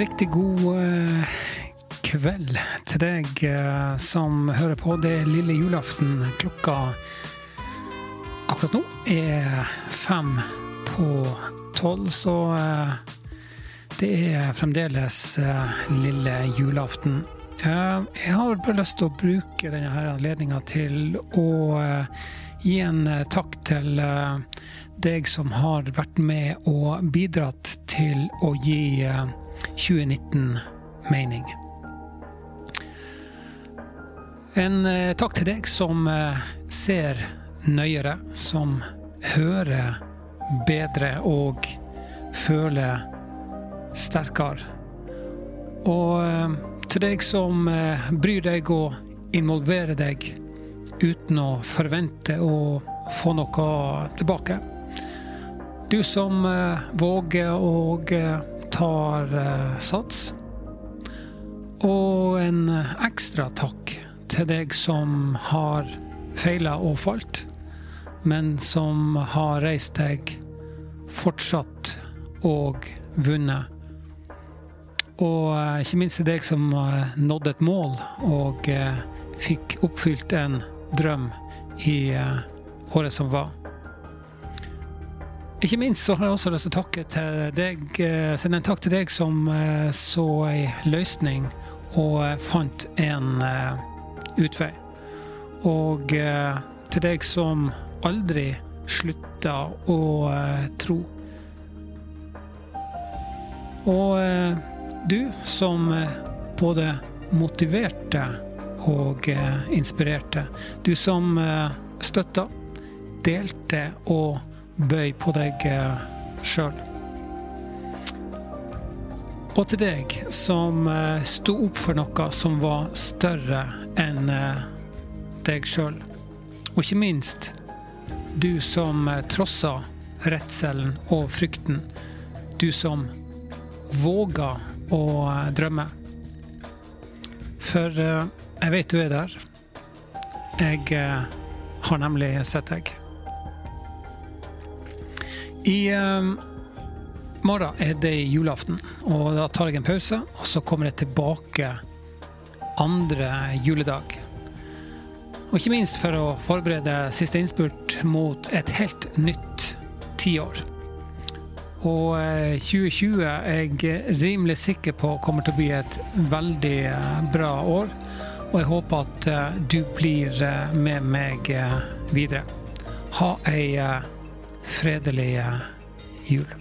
riktig god eh, kveld til deg eh, som hører på. Det er lille julaften. Klokka akkurat nå er fem på tolv, så eh, det er fremdeles lille julaften. Jeg har bare lyst til å bruke denne anledninga til å gi en takk til deg som har vært med og bidratt til å gi eh, 2019 mening. En eh, takk til deg som eh, ser nøyere, som hører bedre og føler sterkere. Og eh, til deg som bryr deg og involverer deg uten å forvente å få noe tilbake. Du som våger å tar eh, sats. Og en ekstra takk til deg som har feila og falt, men som har reist deg fortsatt og vunnet. Og eh, ikke minst til deg som eh, nådde et mål og eh, fikk oppfylt en drøm i eh, året som var. Ikke minst så har jeg også lyst til å takke til deg, eh, sende en takk til deg som eh, så ei løsning og eh, fant en utvei. Og til deg som aldri slutta å tro. Og du som både motiverte og inspirerte. Du som støtta, delte og bøy på deg eh, sjøl. Og til deg som eh, sto opp for noe som var større enn eh, deg sjøl. Og ikke minst du som trossa redselen og frykten. Du som våga å drømme. For jeg vet du er der. Jeg har nemlig sett deg. I eh, morgen er det julaften, og da tar jeg en pause, og så kommer jeg tilbake andre juledag. Og ikke minst for å forberede siste innspurt mot et helt nytt tiår. Og eh, 2020 er jeg rimelig sikker på kommer til å bli et veldig eh, bra år. Og jeg håper at eh, du blir eh, med meg eh, videre. Ha ei fredelig eh, jul.